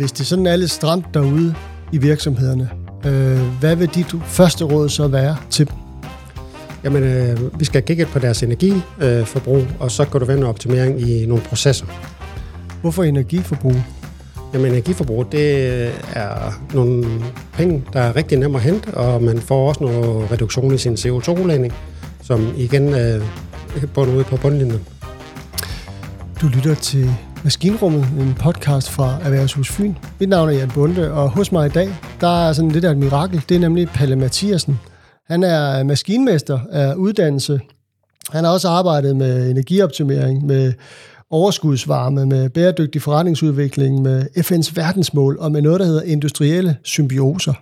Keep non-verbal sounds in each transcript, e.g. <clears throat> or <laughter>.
hvis det sådan er lidt stramt derude i virksomhederne, øh, hvad vil dit første råd så være til dem? Jamen, øh, vi skal kigge på deres energiforbrug, øh, og så kan du vende optimering i nogle processer. Hvorfor energiforbrug? Jamen, energiforbrug, det er nogle penge, der er rigtig nemme at hente, og man får også noget reduktion i sin CO2-udledning, som igen øh, bunder ud på bundlinjen. Du lytter til Maskinrummet, en podcast fra Erhvervshus Fyn. Mit navn er Jan Bunde, og hos mig i dag, der er sådan lidt af et mirakel. Det er nemlig Palle Mathiasen. Han er maskinmester af uddannelse. Han har også arbejdet med energioptimering, med overskudsvarme, med bæredygtig forretningsudvikling, med FN's verdensmål og med noget, der hedder industrielle symbioser.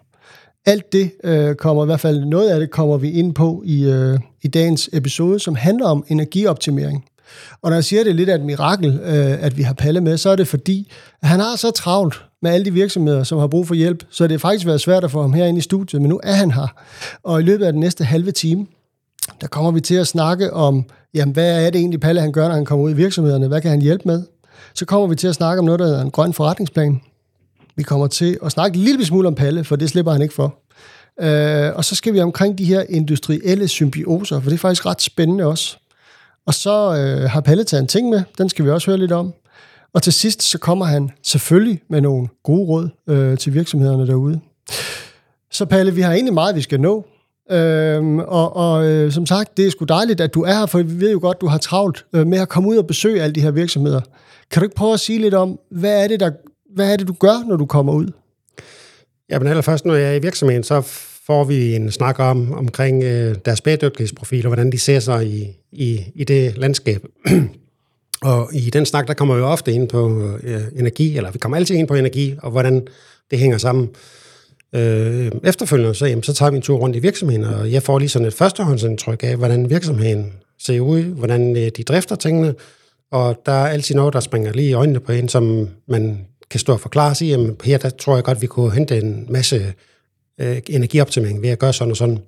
Alt det øh, kommer, i hvert fald noget af det, kommer vi ind på i, øh, i dagens episode, som handler om energioptimering. Og når jeg siger, at det er lidt af et mirakel, øh, at vi har Palle med, så er det fordi, at han har så travlt med alle de virksomheder, som har brug for hjælp, så det har faktisk været svært at få ham herinde i studiet, men nu er han her. Og i løbet af den næste halve time, der kommer vi til at snakke om, jamen hvad er det egentlig, Palle han gør, når han kommer ud i virksomhederne? Hvad kan han hjælpe med? Så kommer vi til at snakke om noget, der hedder en grøn forretningsplan. Vi kommer til at snakke en lille smule om Palle, for det slipper han ikke for. Øh, og så skal vi omkring de her industrielle symbioser, for det er faktisk ret spændende også. Og så øh, har Palle taget en ting med, den skal vi også høre lidt om. Og til sidst, så kommer han selvfølgelig med nogle gode råd øh, til virksomhederne derude. Så Palle, vi har egentlig meget, vi skal nå. Øhm, og og øh, som sagt, det er sgu dejligt, at du er her, for vi ved jo godt, du har travlt øh, med at komme ud og besøge alle de her virksomheder. Kan du ikke prøve at sige lidt om, hvad er det, der, hvad er det du gør, når du kommer ud? Jamen allerførst, når jeg er i virksomheden, så får vi en snak om omkring øh, deres bæredygtighedsprofil, og hvordan de ser sig i, i, i det landskab. <clears throat> og i den snak, der kommer vi ofte ind på øh, energi, eller vi kommer altid ind på energi, og hvordan det hænger sammen. Øh, efterfølgende, så, jamen, så tager vi en tur rundt i virksomheden, og jeg får lige sådan et førstehåndsindtryk af, hvordan virksomheden ser ud, hvordan øh, de drifter tingene, og der er altid noget, der springer lige i øjnene på en, som man kan stå og forklare og sige, jamen her der tror jeg godt, vi kunne hente en masse øh, energioptimering ved at gøre sådan og sådan.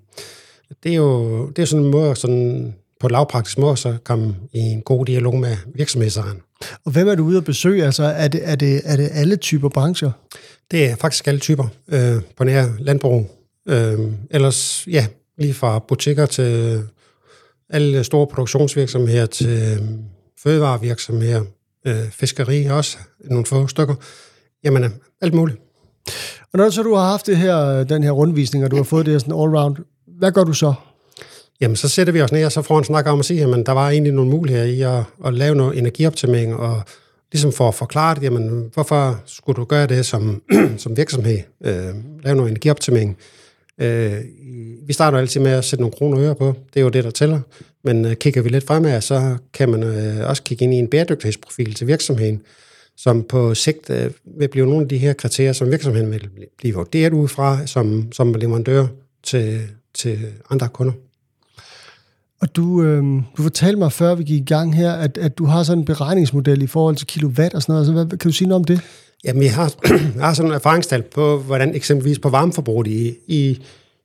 Det er jo det er sådan en måde, sådan, på lavpraktisk måde, så komme i en god dialog med virksomhedsejeren. Og hvem er du ude at besøge? Altså, er det, er det, er det alle typer brancher? Det er faktisk alle typer øh, på nær landbrug. Øh, ellers, ja, lige fra butikker til alle store produktionsvirksomheder til øh, fødevarevirksomheder, øh, fiskeri også, nogle få stykker. Jamen, alt muligt. Og når så du har haft det her, den her rundvisning, og du har fået det her sådan all-round, hvad gør du så? Jamen, så sætter vi os ned, og så får en snak om at sige, at der var egentlig nogle muligheder i at, at lave noget energioptimering, og ligesom for at forklare det, jamen, hvorfor skulle du gøre det som, <clears throat> som virksomhed? Øh, lave noget energioptimering. Øh, vi starter altid med at sætte nogle kroner og øre på. Det er jo det, der tæller. Men øh, kigger vi lidt fremad, så kan man øh, også kigge ind i en bæredygtighedsprofil til virksomheden, som på sigt øh, vil blive nogle af de her kriterier, som virksomheden vil blive vurderet ud fra som, som leverandør til, til andre kunder. Og du, øh, du fortalte mig før vi gik i gang her, at, at du har sådan en beregningsmodel i forhold til kilowatt og sådan noget. Altså, hvad, kan du sige noget om det? Jamen, jeg har, <clears throat> jeg har sådan en erfaringstal på, hvordan eksempelvis på varmeforbruget i, i,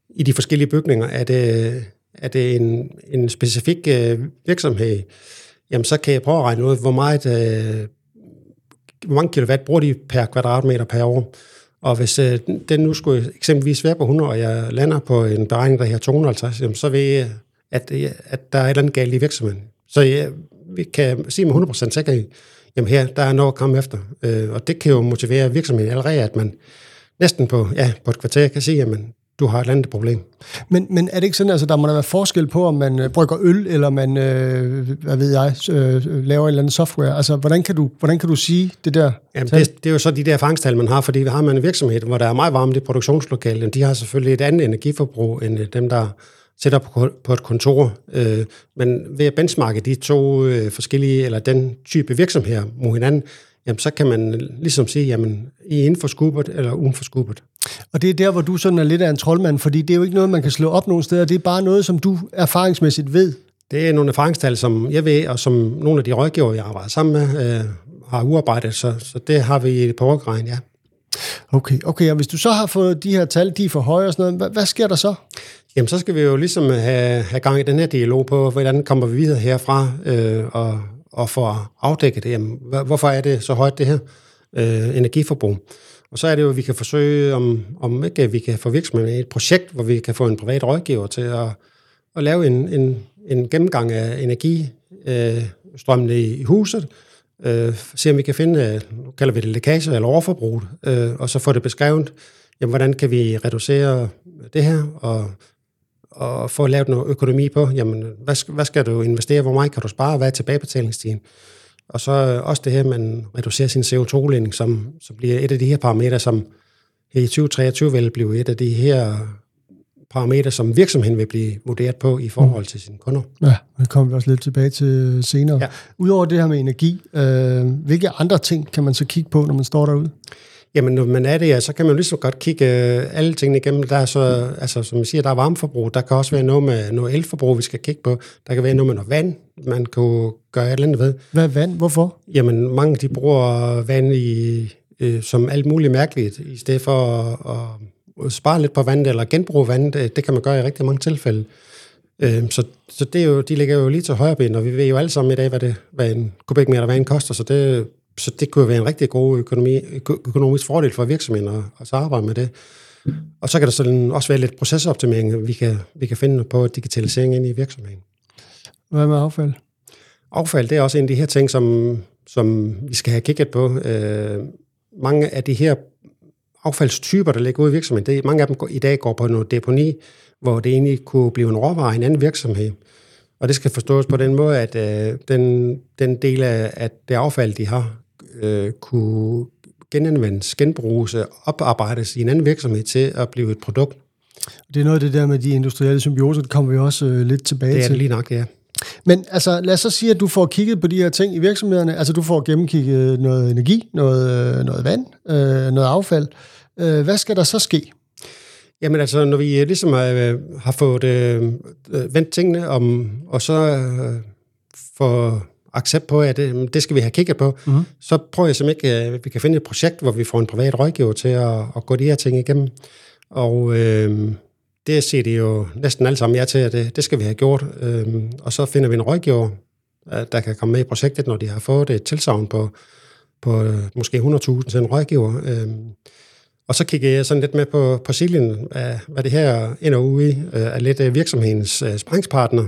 i de forskellige bygninger, er det, er det en, en specifik øh, virksomhed, jamen så kan jeg prøve at regne ud, hvor meget øh, hvor mange kilowatt bruger de per kvadratmeter per år. Og hvis øh, den nu skulle eksempelvis være på 100, og jeg lander på en beregning, der her 250, jamen, så ved jeg, at, øh, at der er et eller andet galt i virksomheden. Så ja, vi kan sige med 100% sikkerhed, jamen her, der er noget at komme efter. Øh, og det kan jo motivere virksomheden allerede, at man næsten på, ja, på et kvarter kan sige, jamen du har et andet problem. Men, men er det ikke sådan, altså der må der være forskel på, om man øh, brygger øl, eller man, øh, hvad ved jeg, øh, laver et eller andet software? Altså, hvordan kan du, hvordan kan du sige det der? Jamen, det, det er jo så de der fangstal, man har, fordi vi har man en virksomhed, hvor der er meget varmt i produktionslokale. De har selvfølgelig et andet energiforbrug, end øh, dem, der sætter på, på et kontor. Øh, men ved at benchmarke de to øh, forskellige, eller den type virksomheder mod hinanden, jamen så kan man ligesom sige, jamen I er inden for skubet eller uden for skubet. Og det er der, hvor du sådan er lidt af en troldmand, fordi det er jo ikke noget, man kan slå op nogen steder. Det er bare noget, som du erfaringsmæssigt ved. Det er nogle erfaringstal, som jeg ved, og som nogle af de rådgiver, jeg arbejder sammen med, øh, har uarbejdet, så, så det har vi på overgrejen, ja. Okay, okay, og hvis du så har fået de her tal, de er for høje og sådan noget, hvad, hvad sker der så? Jamen, så skal vi jo ligesom have, have gang i den her dialog på, hvordan kommer vi videre herfra, øh, og, og få afdækket det. Jamen, hvorfor er det så højt, det her øh, energiforbrug? Og så er det jo, at vi kan forsøge, om, om ikke vi kan få virksomheden i et projekt, hvor vi kan få en privat rådgiver til at, at lave en, en, en gennemgang af energistrømmene øh, i huset, øh, se om vi kan finde, øh, nu kalder vi det lækage eller overforbrug, øh, og så få det beskrevet, jamen, hvordan kan vi reducere det her, og, og få lavet noget økonomi på, jamen, hvad, hvad skal du investere, hvor meget kan du spare, hvad er tilbagebetalingstiden? Og så også det her, man reducerer sin CO2-udledning, som, som bliver et af de her parametre, som i 2023 vil blive et af de her parametre, som virksomheden vil blive vurderet på i forhold til sine kunder. Ja, det kommer vi også lidt tilbage til senere. Ja. Udover det her med energi, øh, hvilke andre ting kan man så kigge på, når man står derude? Jamen, når man er det, ja, så kan man lige så godt kigge øh, alle tingene igennem. Der er så, altså, som jeg siger, der er varmeforbrug. Der kan også være noget med noget elforbrug, vi skal kigge på. Der kan være noget med noget vand, man kan gøre et eller andet ved. Hvad vand? Hvorfor? Jamen, mange de bruger vand i, øh, som alt muligt mærkeligt, i stedet for at, at spare lidt på vand eller genbruge vand. Det, det kan man gøre i rigtig mange tilfælde. Øh, så, så det er jo, de ligger jo lige til højre ben, og vi ved jo alle sammen i dag, hvad, det, hvad en kubikmeter vand koster, så det så det kunne være en rigtig god økonomi, økonomisk fordel for virksomheden at, at arbejde med det. Og så kan der sådan også være lidt procesoptimering, vi kan, vi kan finde på digitalisering ind i virksomheden. Hvad med affald? Affald, det er også en af de her ting, som, som vi skal have kigget på. Øh, mange af de her affaldstyper, der ligger ude i virksomheden, det, mange af dem i dag går på noget deponi, hvor det egentlig kunne blive en råvare i en anden virksomhed. Og det skal forstås på den måde, at øh, den, den del af at det affald, de har, øh, kunne genanvendes, genbruges og oparbejdes i en anden virksomhed til at blive et produkt. Det er noget af det der med de industrielle symbioser, det kommer vi også øh, lidt tilbage til. Det er det lige nok, ja. Men altså, lad os så sige, at du får kigget på de her ting i virksomhederne. Altså, du får gennemkigget noget energi, noget, øh, noget vand, øh, noget affald. Øh, hvad skal der så ske? Jamen altså, når vi ligesom øh, har fået øh, vendt tingene om, og så øh, får accept på, at det, det skal vi have kigget på, mm-hmm. så prøver jeg simpelthen ikke, at vi kan finde et projekt, hvor vi får en privat rådgiver til at, at gå de her ting igennem. Og øh, det siger de jo næsten alle sammen ja til, at det, det skal vi have gjort. Øh, og så finder vi en rådgiver, der kan komme med i projektet, når de har fået et tilsavn på, på øh, måske 100.000 til en rådgiver. Øh, og så kiggede jeg sådan lidt med på, på silien, af, hvad det her ender ude i, øh, er lidt øh, virksomhedens uh, springspartner.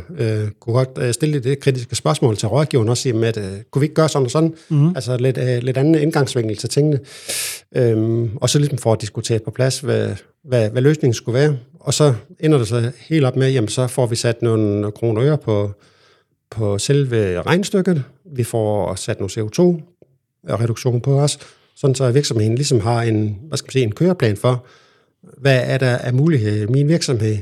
Kunne godt stille det kritiske spørgsmål til rådgiveren også, sige, at uh, kunne vi ikke gøre sådan og sådan? Mm-hmm. Altså lidt, uh, lidt anden indgangsvinkel til tingene. Um, og så ligesom for at diskutere på plads, hvad, hvad, hvad løsningen skulle være. Og så ender det så helt op med, jamen så får vi sat nogle kroner øre på, på selve regnstykket. Vi får sat nogle CO2-reduktion på os sådan så virksomheden ligesom har en, hvad skal man sige, en køreplan for, hvad er der af mulighed i min virksomhed,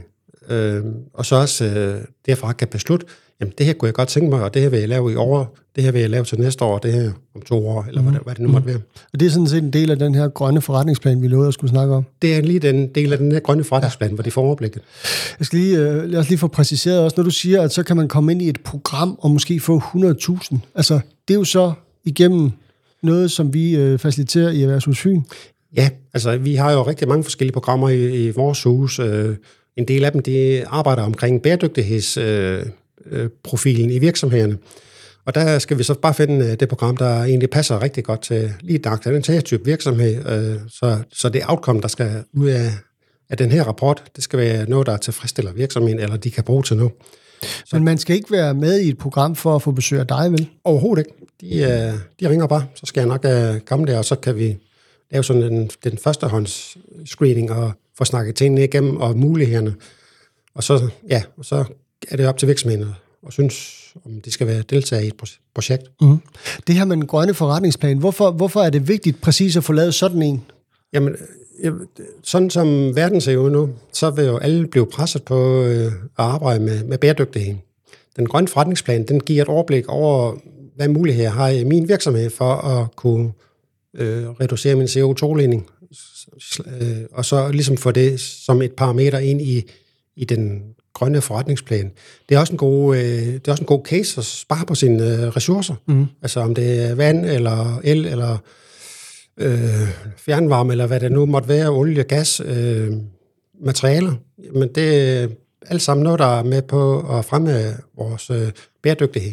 øh, og så også øh, derfra kan beslutte, jamen det her kunne jeg godt tænke mig, og det her vil jeg lave i år, det her vil jeg lave til næste år, det her om to år, eller mm. hvad, hvad det nu måtte være. Og det er sådan set en del af den her grønne forretningsplan, vi lovede at skulle snakke om? Det er lige den del af den her grønne forretningsplan, ja. hvor de får overblikket. Jeg skal lige, øh, lad os lige få præciseret også, når du siger, at så kan man komme ind i et program og måske få 100.000. Altså, det er jo så igennem noget, som vi øh, faciliterer i Erhvervshus Fyn? Ja, altså vi har jo rigtig mange forskellige programmer i, i vores hus. Øh, en del af dem, de arbejder omkring bæredygtighedsprofilen øh, øh, i virksomhederne. Og der skal vi så bare finde øh, det program, der egentlig passer rigtig godt til lige til den her type virksomhed. Øh, så, så det outcome, der skal ud af, af den her rapport, det skal være noget, der tilfredsstiller virksomheden, eller de kan bruge til noget. Så, Men man skal ikke være med i et program for at få besøg af dig, vel? Overhovedet ikke. De, uh, de ringer bare, så skal jeg nok uh, komme der, og så kan vi lave sådan den, den førstehånds screening og få snakket tingene igennem og mulighederne. Og så, ja, og så er det op til virksomheden og synes, om de skal være deltager i et projekt. Mm. Det her med en grønne forretningsplan, hvorfor, hvorfor er det vigtigt præcis at få lavet sådan en? Jamen, sådan som verden ser ud nu, så vil jo alle blive presset på øh, at arbejde med, med bæredygtighed. Den grønne forretningsplan, den giver et overblik over, hvad muligheder har i min virksomhed for at kunne øh, reducere min CO2-ledning, øh, og så ligesom få det som et parameter ind i, i den grønne forretningsplan. Det er også en god, øh, det er også en god case at spare på sine øh, ressourcer. Mm. Altså om det er vand, eller el, eller øh, fjernvarme, eller hvad det nu måtte være, olie, gas, øh, materialer. Men det er alt sammen noget, der er med på at fremme vores øh, bæredygtighed.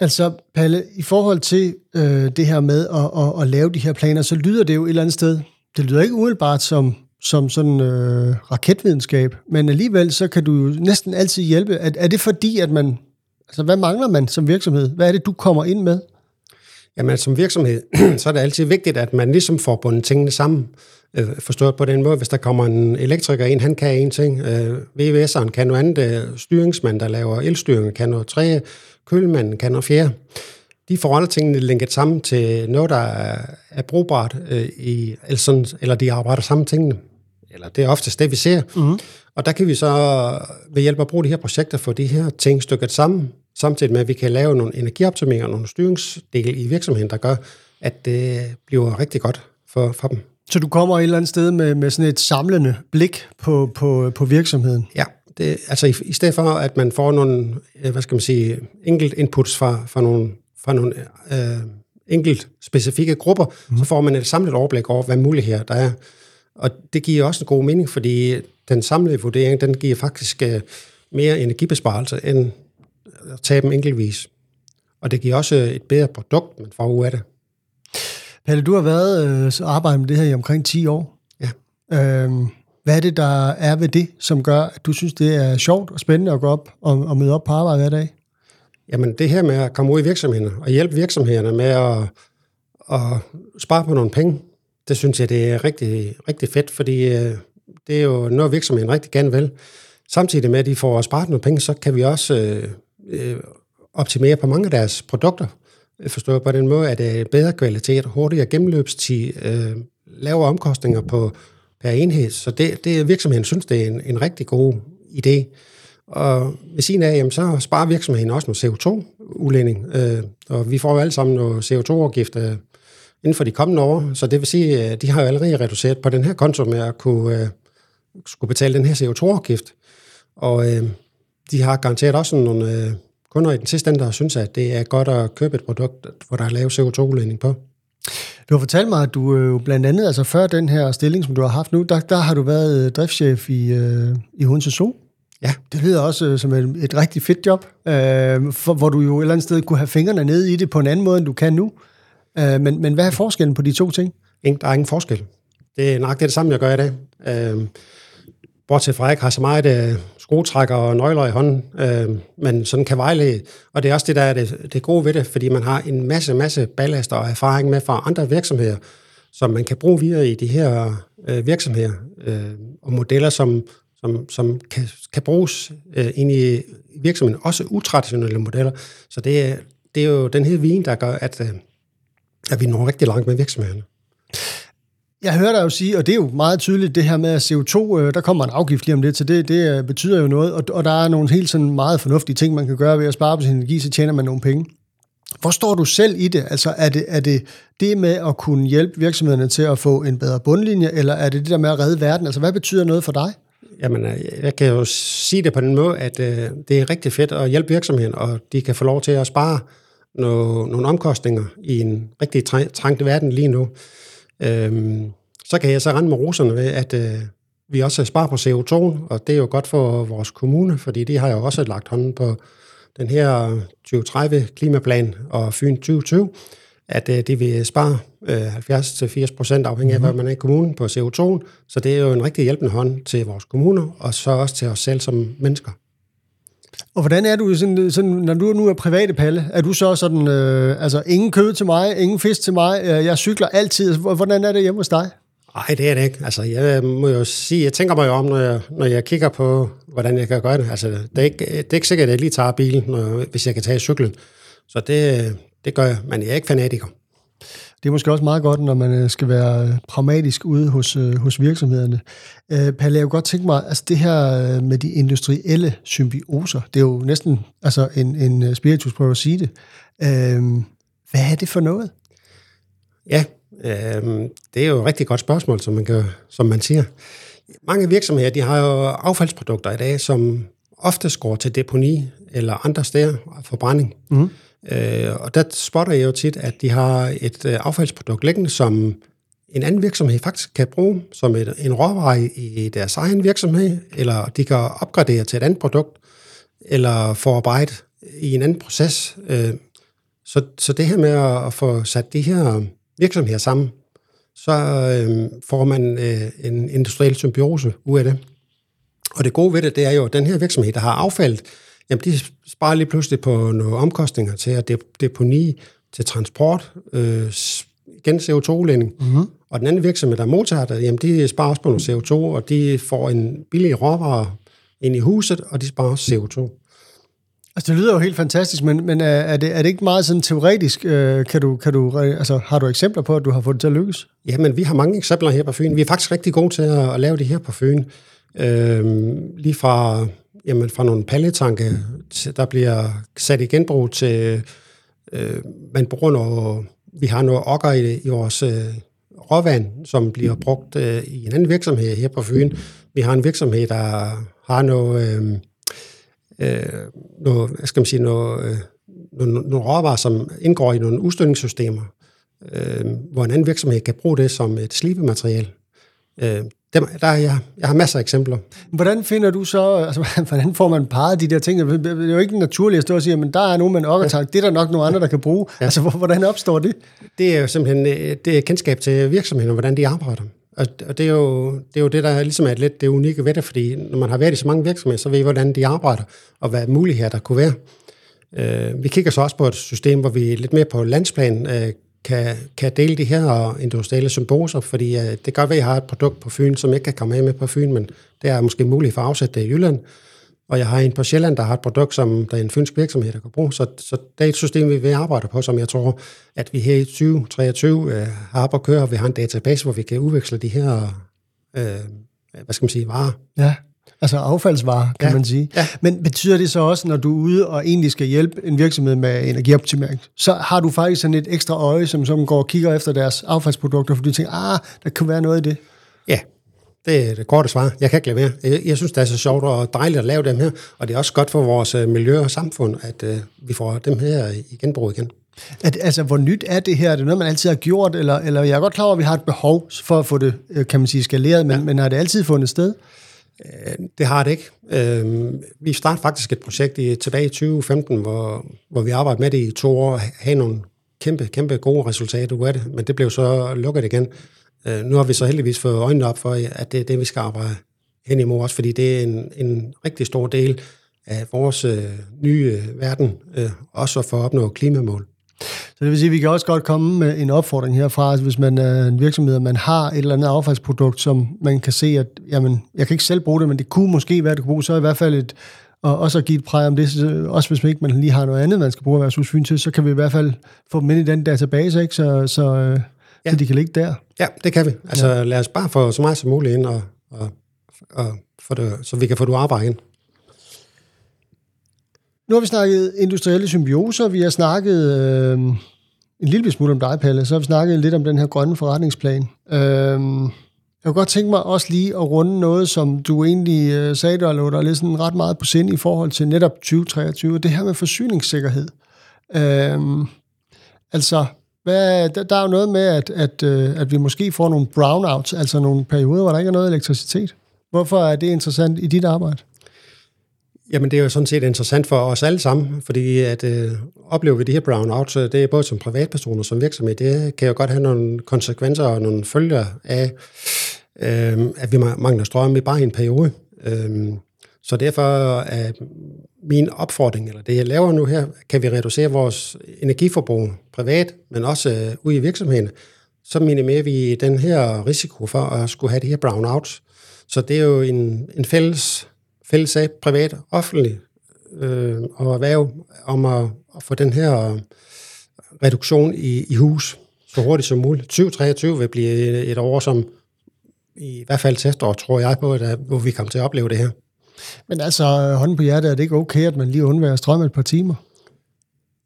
Altså, Palle, i forhold til øh, det her med at, at, at lave de her planer, så lyder det jo et eller andet sted, det lyder ikke umiddelbart som, som sådan øh, raketvidenskab, men alligevel så kan du jo næsten altid hjælpe. Er, er det fordi, at man, altså hvad mangler man som virksomhed? Hvad er det, du kommer ind med? Jamen som virksomhed, <clears throat> så er det altid vigtigt, at man ligesom får bundet tingene sammen. Øh, forstået på den måde, hvis der kommer en elektriker ind, han kan en ting, øh, VVS'eren kan noget andet, øh, styringsmand, der laver elstyring, kan noget tredje, kølmanden kan noget fjerde. De alle tingene linket sammen til noget, der er, er brugbart, øh, i, eller, sådan, eller de arbejder sammen tingene. Eller det er oftest det, vi ser. Mm-hmm. Og der kan vi så ved hjælp af at bruge de her projekter få de her ting stykket sammen, samtidig med, at vi kan lave nogle energioptimeringer og nogle styringsdele i virksomheden, der gør, at det bliver rigtig godt for, for dem. Så du kommer et eller andet sted med, med sådan et samlende blik på, på, på virksomheden? Ja, det, altså i, i stedet for, at man får nogle, øh, hvad skal man sige, enkelt inputs fra, fra nogle, fra nogle øh, enkelt specifikke grupper, mm. så får man et samlet overblik over, hvad muligheder der er. Og det giver også en god mening, fordi den samlede vurdering, den giver faktisk øh, mere energibesparelse, end at tage dem enkeltvis. Og det giver også et bedre produkt, man får ud af det. Palle, du har været øh, så arbejdet med det her i omkring 10 år. Ja. Øhm, hvad er det, der er ved det, som gør, at du synes, det er sjovt og spændende at gå op og, og møde op på arbejde hver dag? Jamen det her med at komme ud i virksomhederne og hjælpe virksomhederne med at, at spare på nogle penge, det synes jeg, det er rigtig, rigtig fedt, fordi øh, det er jo noget, virksomheden rigtig gerne vil. Samtidig med, at de får sparet nogle penge, så kan vi også øh, øh optimere på mange af deres produkter. Forstået på den måde, at det er bedre kvalitet, hurtigere gennemløbstid, øh, lavere omkostninger på, per enhed. Så det, det virksomheden synes, det er en, en rigtig god idé. Og ved siden af, jamen, så sparer virksomheden også noget CO2-udledning. Øh, og vi får jo alle sammen noget CO2-afgift øh, inden for de kommende år. Så det vil sige, at de har jo allerede reduceret på den her konto med at kunne øh, skulle betale den her CO2-afgift. Og øh, de har garanteret også nogle øh, kunder i den sidste ende, der synes, at det er godt at købe et produkt, hvor der er lavet CO2-udledning på. Du har fortalt mig, at du øh, blandt andet, altså før den her stilling, som du har haft nu, der, der har du været øh, driftschef i, øh, i Hunse Zoo. Ja. Det lyder også øh, som et, et rigtig fedt job, øh, for, hvor du jo et eller andet sted kunne have fingrene nede i det på en anden måde, end du kan nu. Øh, men, men hvad er forskellen på de to ting? Ingen, der er ingen forskel. Det er nok det, det samme, jeg gør i dag. Øh, bortset fra, at jeg ikke har så meget øh, skruetrækker og nøgler i hånden, øh, men sådan kan vejlede. Og det er også det, der er det, det gode ved det, fordi man har en masse, masse ballast og erfaring med fra andre virksomheder, som man kan bruge videre i de her øh, virksomheder, øh, og modeller, som, som, som kan, kan bruges øh, ind i virksomheden, også utraditionelle modeller. Så det det er jo den her vin, der gør, at, øh, at vi når rigtig langt med virksomhederne. Jeg hører dig jo sige, og det er jo meget tydeligt, det her med at CO2, øh, der kommer en afgift lige om lidt, så det, det øh, betyder jo noget, og, og der er nogle helt sådan meget fornuftige ting, man kan gøre ved at spare på sin energi, så tjener man nogle penge. Hvor står du selv i det? Altså er det, er det det med at kunne hjælpe virksomhederne til at få en bedre bundlinje, eller er det det der med at redde verden? Altså hvad betyder noget for dig? Jamen, øh, jeg kan jo sige det på den måde, at øh, det er rigtig fedt at hjælpe virksomheden, og de kan få lov til at spare nogle, nogle omkostninger i en rigtig trængt verden lige nu. Øhm, så kan jeg så rende med roserne ved, at øh, vi også sparer på CO2, og det er jo godt for vores kommune, fordi de har jo også lagt hånden på den her 2030-klimaplan og Fyn 2020, at øh, de vil spare øh, 70-80 procent afhængig af, mm-hmm. hvad man er i kommunen på CO2. Så det er jo en rigtig hjælpende hånd til vores kommuner, og så også til os selv som mennesker. Og hvordan er du, sådan, sådan, når du nu er private palle, er du så sådan, øh, altså ingen kød til mig, ingen fisk til mig, øh, jeg cykler altid. Hvordan er det hjemme hos dig? Nej, det er det ikke. Altså, jeg øh, må jo sige, jeg tænker mig jo om, når jeg, når jeg kigger på, hvordan jeg kan gøre det. Altså, det er ikke, det er ikke sikkert, at jeg lige tager bilen, når, hvis jeg kan tage cyklen. Så det, øh, det gør jeg, men jeg er ikke fanatiker. Det er måske også meget godt, når man øh, skal være øh, pragmatisk ude hos, øh, hos virksomhederne. Øh, Palle, jeg kunne godt tænke mig, altså det her med de industrielle symbioser, det er jo næsten altså en, en spiritus prøver at sige det. Hvad er det for noget? Ja, øh, det er jo et rigtig godt spørgsmål, som man, kan, som man siger. Mange virksomheder de har jo affaldsprodukter i dag, som ofte går til deponi eller andre steder for brænding. Mm. Øh, og der spotter jeg jo tit, at de har et øh, affaldsprodukt liggende, som en anden virksomhed faktisk kan bruge som et, en råvare i deres egen virksomhed, eller de kan opgradere til et andet produkt, eller forarbejde i en anden proces. Øh, Så, så det her med at, at få sat de her virksomheder sammen, så øh, får man øh, en industriel symbiose ud af det. Og det gode ved det, det er jo, at den her virksomhed, der har affaldet, jamen de sparer lige pludselig på nogle omkostninger til at deponi, til transport, øh, igen CO2-udledning. Mm-hmm. Og den anden virksomhed, der modtager det, jamen de sparer også på noget CO2, og de får en billig råvare ind i huset, og de sparer også CO2. Altså, det lyder jo helt fantastisk, men, men er, er, det, er det ikke meget sådan teoretisk? Øh, kan du, kan du, altså, har du eksempler på, at du har fået det til at lykkes? Jamen, vi har mange eksempler her på Fyn. Vi er faktisk rigtig gode til at, at lave det her på Fyn. Øh, lige fra, jamen, fra nogle palletanke, der bliver sat i genbrug til, øh, man bruger noget, vi har noget okker i, i vores øh, råvand, som bliver brugt øh, i en anden virksomhed her på Fyn. Vi har en virksomhed, der har noget... Øh, øh, noget, hvad skal man sige, noget, øh, nogle, nogle råvarer, som indgår i nogle udstødningssystemer, øh, hvor en anden virksomhed kan bruge det som et slibemateriale. Øh, der, der er jeg, jeg har masser af eksempler. Hvordan finder du så, <laughs> altså, hvordan får man parret de der ting? Det er jo ikke naturligt at stå og sige, men der er nogen med en okkertank, ja. det er der nok nogle andre, der kan bruge. Ja. Altså, hvordan opstår det? Det er jo simpelthen øh, det er kendskab til virksomheden, og hvordan de arbejder. Og det er, jo, det er jo det, der ligesom er lidt det unikke ved det, fordi når man har været i så mange virksomheder, så ved I, hvordan de arbejder, og hvad muligheder der kunne være. Øh, vi kigger så også på et system, hvor vi lidt mere på landsplan øh, kan, kan dele de her industrielle symboser, fordi øh, det kan godt være, at jeg har et produkt på Fyn, som ikke kan komme af med på Fyn, men det er måske muligt for at afsætte det i Jylland. Og jeg har en på Sjælland, der har et produkt, som der er en fynsk virksomhed, der kan bruge. Så, så det er et system, vi vil arbejde på, som jeg tror, at vi her i 2023 øh, har på at køre. Vi har en database, hvor vi kan udveksle de her, øh, hvad skal man sige, varer. Ja, altså affaldsvarer, kan ja. man sige. Ja. Men betyder det så også, når du er ude og egentlig skal hjælpe en virksomhed med energioptimering, så har du faktisk sådan et ekstra øje, som, som går og kigger efter deres affaldsprodukter, fordi du tænker, ah, der kan være noget i det? Ja, det er det korte svar. Jeg kan ikke lade være. Jeg, jeg synes, det er så sjovt og dejligt at lave dem her, og det er også godt for vores øh, miljø og samfund, at uh, vi får dem her i genbrug igen. At, altså, hvor nyt er det her? Er det noget, man altid har gjort? Eller, eller jeg er godt klar over, at vi har et behov for at få det, øh, kan man sige, skaleret, men, ja. men har det altid fundet sted? Øh, det har det ikke. Øh, vi startede faktisk et projekt i, tilbage i 2015, hvor, hvor vi arbejdede med det i to år, havde nogle kæmpe, kæmpe gode resultater ud af det, men det blev så lukket igen. Øh, nu har vi så heldigvis fået øjnene op for, at det er det, vi skal arbejde hen imod også, fordi det er en, en rigtig stor del af vores nye verden, også for at opnå klimamål. Så det vil sige, at vi kan også godt komme med en opfordring herfra, altså hvis man er en virksomhed, og man har et eller andet affaldsprodukt, som man kan se, at jamen, jeg kan ikke selv bruge det, men det kunne måske være, det kunne bruge, så i hvert fald et, og også at give et præg om det, så også hvis man ikke man lige har noget andet, man skal bruge værtshusfyn til, så kan vi i hvert fald få dem ind i den database, ikke? så, så øh, ja. så de kan ligge der. Ja, det kan vi. Altså ja. lad os bare få så meget som muligt ind, og, og, og for det, så vi kan få du arbejde ind. Nu har vi snakket industrielle symbioser, vi har snakket øh, en lille smule om dig, Palle, så har vi snakket lidt om den her grønne forretningsplan. Øh, jeg kunne godt tænke mig også lige at runde noget, som du egentlig øh, sagde, der lå dig lidt sådan ret meget på sind i forhold til netop 2023, det her med forsyningssikkerhed. Øh, altså, hvad, der, der er jo noget med, at, at, øh, at vi måske får nogle brownouts, altså nogle perioder, hvor der ikke er noget elektricitet. Hvorfor er det interessant i dit arbejde? Jamen, det er jo sådan set interessant for os alle sammen, fordi at øh, oplever vi de her brownouts, øh, det er både som privatpersoner som virksomhed, det kan jo godt have nogle konsekvenser og nogle følger af, øh, at vi mangler strøm i bare en periode. Øh, så derfor er min opfordring, eller det jeg laver nu her, kan vi reducere vores energiforbrug privat, men også øh, ude i virksomheden, så minimerer vi den her risiko for at skulle have de her brownouts. Så det er jo en, en fælles, fælles sag, privat, offentlig øh, og erhverv, om at, at få den her reduktion i, i hus så hurtigt som muligt. 2023 vil blive et, et år, som i hvert fald til efterår, tror jeg på, at, hvor vi kommer til at opleve det her. Men altså, hånden på hjertet, er det ikke okay, at man lige undværer strøm et par timer?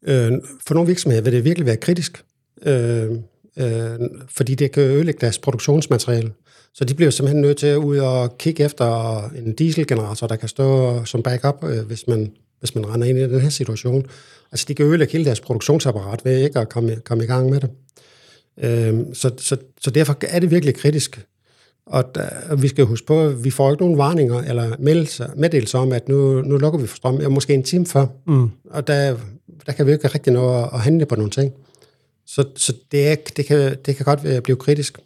Øh, for nogle virksomheder vil det virkelig være kritisk, øh, øh, fordi det kan ødelægge deres produktionsmateriale. Så de bliver simpelthen nødt til at ud og kigge efter en dieselgenerator, der kan stå som backup, øh, hvis, man, hvis man render ind i den her situation. Altså, de kan ødelægge hele deres produktionsapparat ved ikke at komme, komme i gang med det. Øh, så, så, så derfor er det virkelig kritisk. Og, der, og vi skal huske på, at vi får ikke nogen varninger eller meddelelser, meddelelser om, at nu, nu lukker vi for strøm, ja, måske en time før. Mm. Og der, der kan vi ikke rigtig nå at, at handle på nogle ting. Så, så det, er, det, kan, det kan godt øh, blive kritisk.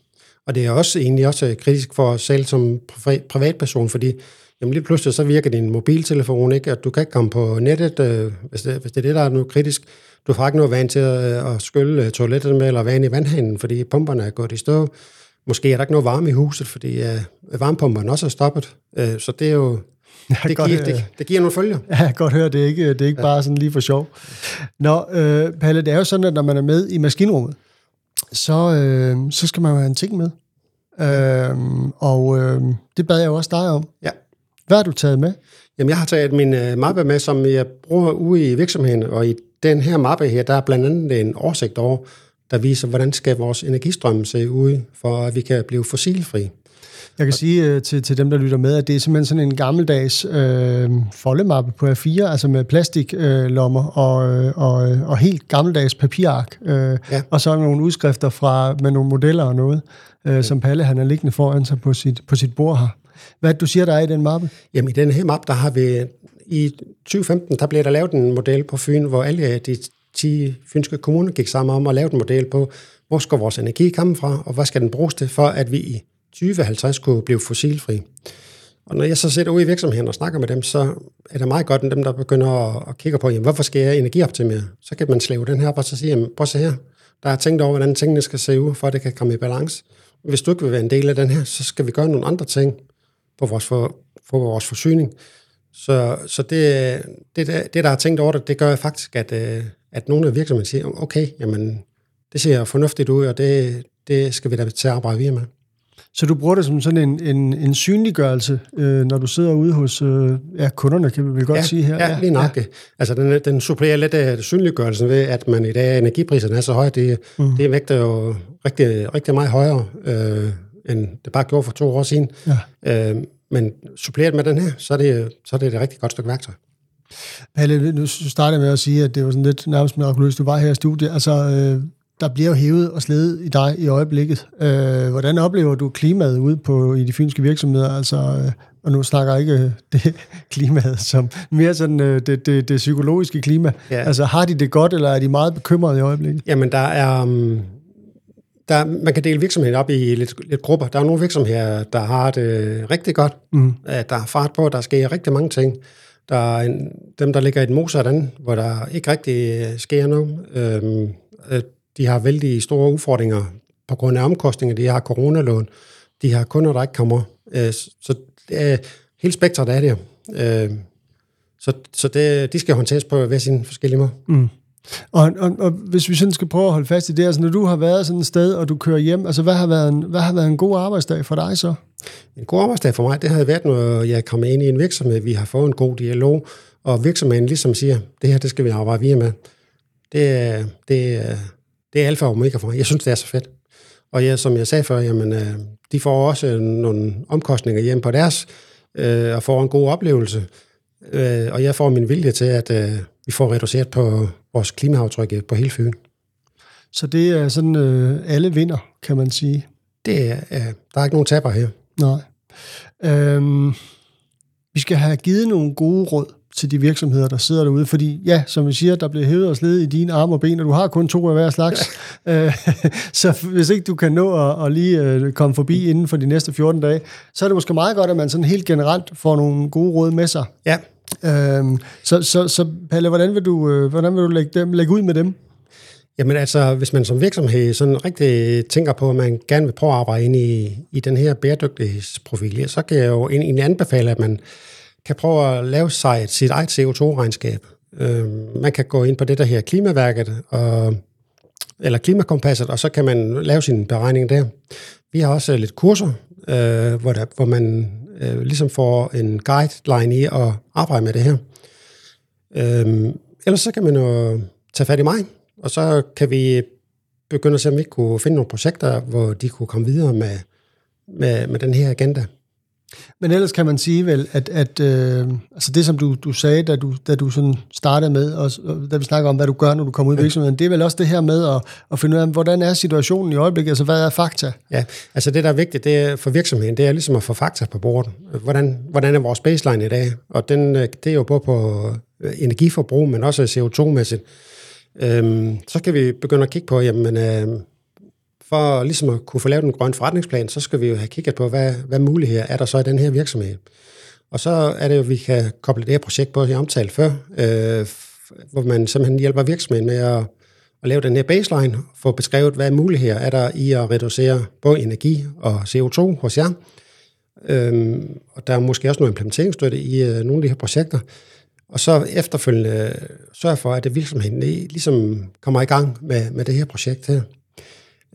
Og det er også egentlig også øh, kritisk for os selv som privatperson, fordi jamen lige pludselig så virker din mobiltelefon ikke, at du kan ikke komme på nettet, øh, hvis, det, hvis det er det, der er noget kritisk. Du får ikke noget vand til at, at skylle toilettet med, eller vand i vandhanen, fordi pumperne er gået i stå. Måske er der ikke noget varme i huset, fordi øh, varmepumperne også er stoppet. Øh, så det er jo... <laughs> Det, godt, giver, det, det giver nogle følger. <laughs> Ja, godt høre, det er ikke, det er ikke ja. bare sådan lige for sjov. Nå, øh, Palle, det er jo sådan, at når man er med i maskinrummet, så, øh, så skal man jo have en ting med. Øh, og øh, det bad jeg jo også dig om. Ja. Hvad har du taget med? Jamen, jeg har taget min uh, mappe med, som jeg bruger ude i virksomheden, og i den her mappe her, der er blandt andet en oversigt over, der viser, hvordan skal vores energistrøm se ud, for at vi kan blive fossilfri. Jeg kan sige uh, til, til dem, der lytter med, at det er simpelthen sådan en gammeldags øh, foldemappe på A4, altså med plastiklommer øh, og, og, og helt gammeldags papirark, øh, ja. og så nogle udskrifter fra med nogle modeller og noget, øh, ja. som Palle han er liggende foran sig på sit, på sit bord her. Hvad du siger, der er i den mappe? Jamen i den her mappe, der har vi i 2015, der blev der lavet en model på Fyn, hvor alle de 10 fynske kommuner gik sammen om at lave en model på, hvor skal vores energi komme fra, og hvad skal den bruges til, for at vi i 2050 kunne blive fossilfri. Og når jeg så sidder ude i virksomheden og snakker med dem, så er det meget godt, at dem, der begynder at kigge på, jamen, hvorfor skal jeg energioptimere? Så kan man slæve den her og så sige, jamen, prøv at se her. Der er tænkt over, hvordan tingene skal se ud, for at det kan komme i balance. Hvis du ikke vil være en del af den her, så skal vi gøre nogle andre ting på vores, for, for vores forsyning. Så, så det, det, det, der har tænkt over det, det gør faktisk, at, øh, at nogle af virksomhederne siger, okay, jamen, det ser fornuftigt ud, og det, det skal vi da til at arbejde videre med. Så du bruger det som sådan en, en, en synliggørelse, øh, når du sidder ude hos øh, ja, kunderne, kan vi vel godt ja, sige her? Ja, lige nok. Ja. Altså, den, den supplerer lidt af synliggørelsen ved, at man i dag, energipriserne er så høje, det, mm. det vægter jo rigtig, rigtig meget højere, øh, end det bare gjorde for to år siden. Ja. Øh, men suppleret med den her, så er det, så er det et rigtig godt stykke værktøj. Palle, nu startede med at sige, at det var sådan lidt nærmest mirakuløst, du var her i studiet. Altså, øh, der bliver jo hævet og sledet i dig i øjeblikket. Øh, hvordan oplever du klimaet ude på, i de fynske virksomheder? Altså, øh, og nu snakker jeg ikke øh, det <laughs> klimaet, som mere sådan øh, det, det, det psykologiske klima. Ja. Altså, har de det godt, eller er de meget bekymrede i øjeblikket? Jamen, der er... Um der, man kan dele virksomheden op i lidt, lidt grupper. Der er nogle virksomheder, der har det rigtig godt. Mm. Der er fart på, der sker rigtig mange ting. Der er en, dem, der ligger i et modsat hvor der ikke rigtig sker noget. Øhm, øh, de har vældig store udfordringer på grund af omkostninger. De har coronalån. De har kunder, der ikke kommer. Øh, så det er hele spektret af det. Øh, så så det, de skal håndteres på hver sin forskellige måde. Mm. Og, og, og hvis vi sådan skal prøve at holde fast i det, altså når du har været sådan et sted, og du kører hjem, altså hvad har været en, hvad har været en god arbejdsdag for dig så? En god arbejdsdag for mig, det har været, når jeg kommer ind i en virksomhed, vi har fået en god dialog, og virksomheden ligesom siger, det her, det skal vi arbejde videre med. Det, det, det er alfa og omega for mig. Jeg synes, det er så fedt. Og jeg, som jeg sagde før, jamen, øh, de får også nogle omkostninger hjem på deres, øh, og får en god oplevelse. Øh, og jeg får min vilje til, at vi får reduceret på vores klimaaftryk på hele Fyn. Så det er sådan, øh, alle vinder, kan man sige? Det er, øh, der er ikke nogen taber her. Nej. Øhm, vi skal have givet nogle gode råd til de virksomheder, der sidder derude, fordi ja, som vi siger, der bliver hævet og slid i dine arme og ben, og du har kun to af hver slags. Ja. Øh, så hvis ikke du kan nå at, at lige øh, komme forbi inden for de næste 14 dage, så er det måske meget godt, at man sådan helt generelt får nogle gode råd med sig. Ja. Øhm, så, så, så Palle, hvordan vil du, øh, hvordan vil du lægge, dem, lægge ud med dem? Jamen altså, hvis man som virksomhed sådan rigtig tænker på, at man gerne vil prøve at arbejde ind i, i den her bæredygtighedsprofil, så kan jeg jo egentlig anbefale, at man kan prøve at lave sig et, sit eget CO2-regnskab. Øh, man kan gå ind på det, der her klimaværket, og, eller klimakompasset, og så kan man lave sin beregning der. Vi har også lidt kurser, øh, hvor, der, hvor man øh, ligesom får en guideline i at arbejde med det her. Øh, ellers så kan man jo tage fat i mig, og så kan vi begynde at se, om vi kunne finde nogle projekter, hvor de kunne komme videre med, med, med den her agenda. Men ellers kan man sige vel, at, at øh, altså det, som du, du sagde, da du, da du sådan startede med, og, og da vi snakker om, hvad du gør, når du kommer ud i virksomheden, det er vel også det her med at, at finde ud af, hvordan er situationen i øjeblikket, altså hvad er fakta? Ja, altså det, der er vigtigt det er for virksomheden, det er ligesom at få fakta på bordet. Hvordan, hvordan er vores baseline i dag? Og den, øh, det er jo både på øh, energiforbrug, men også CO2-mæssigt. Øhm, så kan vi begynde at kigge på, jamen, øh, for ligesom at kunne få lavet en grøn forretningsplan, så skal vi jo have kigget på, hvad, hvad muligheder er der så i den her virksomhed. Og så er det jo, at vi kan koble det her projekt på, jeg omtalte før, øh, hvor man simpelthen hjælper virksomheden med at, at lave den her baseline, få beskrevet, hvad muligheder er der i at reducere både energi og CO2 hos jer. Øhm, og der er måske også noget implementeringsstøtte i øh, nogle af de her projekter. Og så efterfølgende sørge for, at det virksomheden ligesom kommer i gang med, med det her projekt her.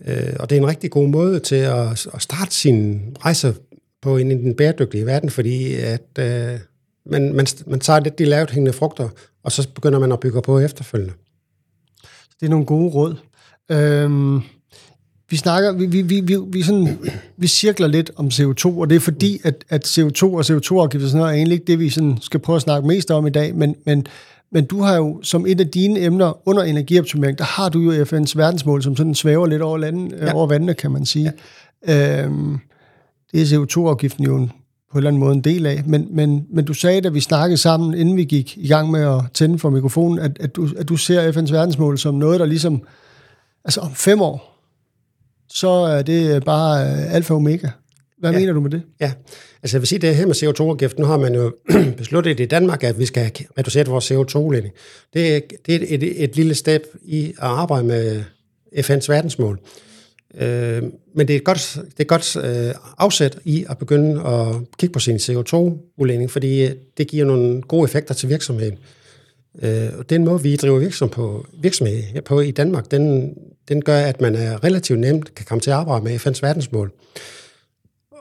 Øh, og det er en rigtig god måde til at, at starte sin rejse på en, i den bæredygtige verden, fordi at øh, man, man, man tager lidt de lavt hængende frugter, og så begynder man at bygge på efterfølgende. Det er nogle gode råd. Øhm, vi snakker, vi, vi, vi, vi, vi, sådan, vi cirkler lidt om CO2, og det er fordi, at, at CO2 og CO2-afgifter sådan noget, er egentlig ikke det, vi sådan skal prøve at snakke mest om i dag, men, men, men du har jo som et af dine emner under energioptimering, der har du jo FN's verdensmål, som sådan svæver lidt over, landen, ja. over vandene, kan man sige. Ja. Øhm, det er CO2-afgiften jo en, på en eller anden måde en del af. Men, men, men du sagde, da vi snakkede sammen, inden vi gik i gang med at tænde for mikrofonen, at, at, du, at du ser FN's verdensmål som noget, der ligesom, altså om fem år, så er det bare alfa og omega. Hvad ja. mener du med det? Ja, altså jeg vil sige, det her med CO2-afgift, nu har man jo <clears throat> besluttet i Danmark, at vi skal reducere vores CO2-udledning. Det er, det er et, et, et lille step i at arbejde med FN's verdensmål. Øh, men det er et godt, det er et godt øh, afsæt i at begynde at kigge på sin CO2-udledning, fordi øh, det giver nogle gode effekter til virksomheden. Øh, og den måde, vi driver virksomhed på, virksomhed på i Danmark, den, den gør, at man er relativt nemt kan komme til at arbejde med FN's verdensmål.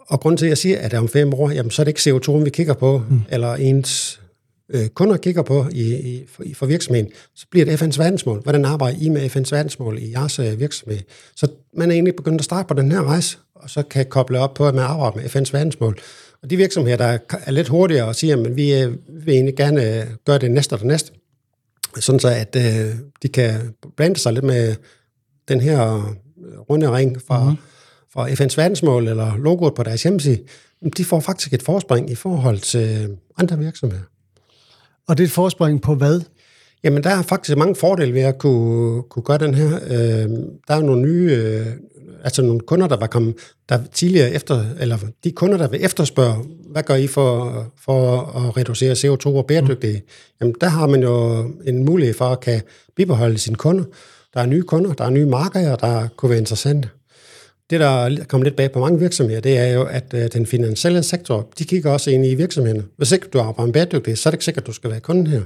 Og grunden til, at jeg siger, at om fem år, jamen, så er det ikke CO2, vi kigger på, mm. eller ens øh, kunder kigger på i, i, for, for virksomheden, så bliver det FN's verdensmål. Hvordan arbejder I med FN's verdensmål i jeres øh, virksomhed? Så man er egentlig begyndt at starte på den her rejse, og så kan koble op på, at man arbejder med FN's verdensmål. Og de virksomheder, der er lidt hurtigere og siger, at vi øh, vil egentlig gerne øh, gøre det næste og det næste, sådan så at øh, de kan blande sig lidt med den her runde ring fra, mm. Fra FN's verdensmål eller logoet på deres hjemmeside, de får faktisk et forspring i forhold til andre virksomheder. Og det er et forspring på hvad? Jamen, der er faktisk mange fordele ved at kunne, kunne gøre den her. Øh, der er nogle nye, øh, altså nogle kunder, der var kommet, der tidligere efter, eller de kunder, der vil efterspørge, hvad gør I for, for at reducere CO2 og bæredygtighed? Mm. Jamen, der har man jo en mulighed for at kan bibeholde sine kunder. Der er nye kunder, der er nye markeder, der kunne være interessante. Det, der kommer lidt bag på mange virksomheder, det er jo, at øh, den finansielle sektor, de kigger også ind i virksomhederne. Hvis ikke du arbejder med bæredygtighed, så er det ikke sikkert, at du skal være kunde her.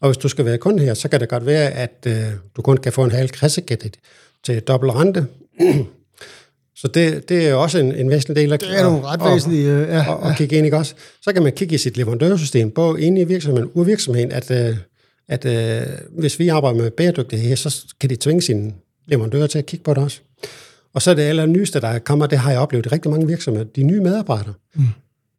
Og hvis du skal være kunde her, så kan det godt være, at øh, du kun kan få en halv kassekredit til dobbelt rente. <clears throat> Så det, det er også en, en væsentlig del af det er nogle ret væsentlige, øh, ja. Og, og kigge ind, ikke også? Så kan man kigge i sit leverandørsystem, både inde i virksomheden og virksomheden, at, øh, at øh, hvis vi arbejder med bæredygtighed, så kan de tvinge sine leverandører til at kigge på det også. Og så er det aller nyeste, der kommer, det har jeg oplevet i rigtig mange virksomheder, de nye medarbejdere. Mm.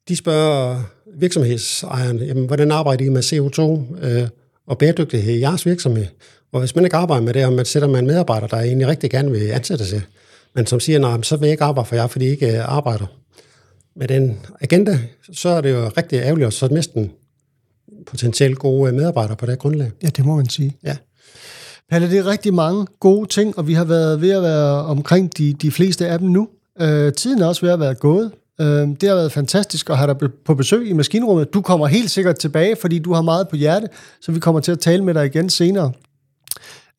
De spørger virksomhedsejerne, jamen, hvordan arbejder I med CO2 øh, og bæredygtighed i jeres virksomhed? Og hvis man ikke arbejder med det, og man sætter med en medarbejder, der egentlig rigtig gerne vil ansætte sig, men som siger, nej, så vil jeg ikke arbejde for jer, fordi I ikke øh, arbejder med den agenda, så er det jo rigtig ærgerligt at så miste en potentielt gode medarbejdere på det grundlag. Ja, det må man sige. Ja. Palle, det er rigtig mange gode ting, og vi har været ved at være omkring de, de fleste af dem nu. Øh, tiden er også ved at være gået. Øh, det har været fantastisk at have dig på besøg i maskinrummet. Du kommer helt sikkert tilbage, fordi du har meget på hjerte, så vi kommer til at tale med dig igen senere.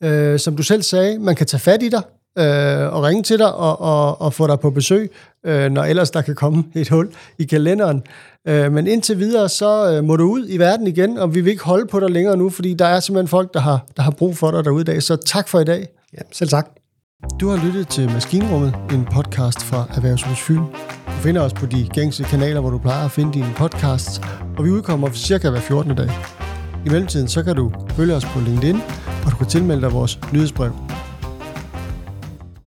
Øh, som du selv sagde, man kan tage fat i dig øh, og ringe til dig og, og, og få dig på besøg, øh, når ellers der kan komme et hul i kalenderen. Øh, men indtil videre, så øh, må du ud i verden igen, og vi vil ikke holde på dig længere nu, fordi der er simpelthen folk, der har, der har brug for dig derude i dag. Så tak for i dag. Ja, selv tak. Du har lyttet til Maskinrummet, en podcast fra Erhvervshus Fyn. Du finder os på de gængse kanaler, hvor du plejer at finde dine podcasts, og vi udkommer cirka hver 14. dag. I mellemtiden så kan du følge os på LinkedIn, og du kan tilmelde dig vores nyhedsbrev.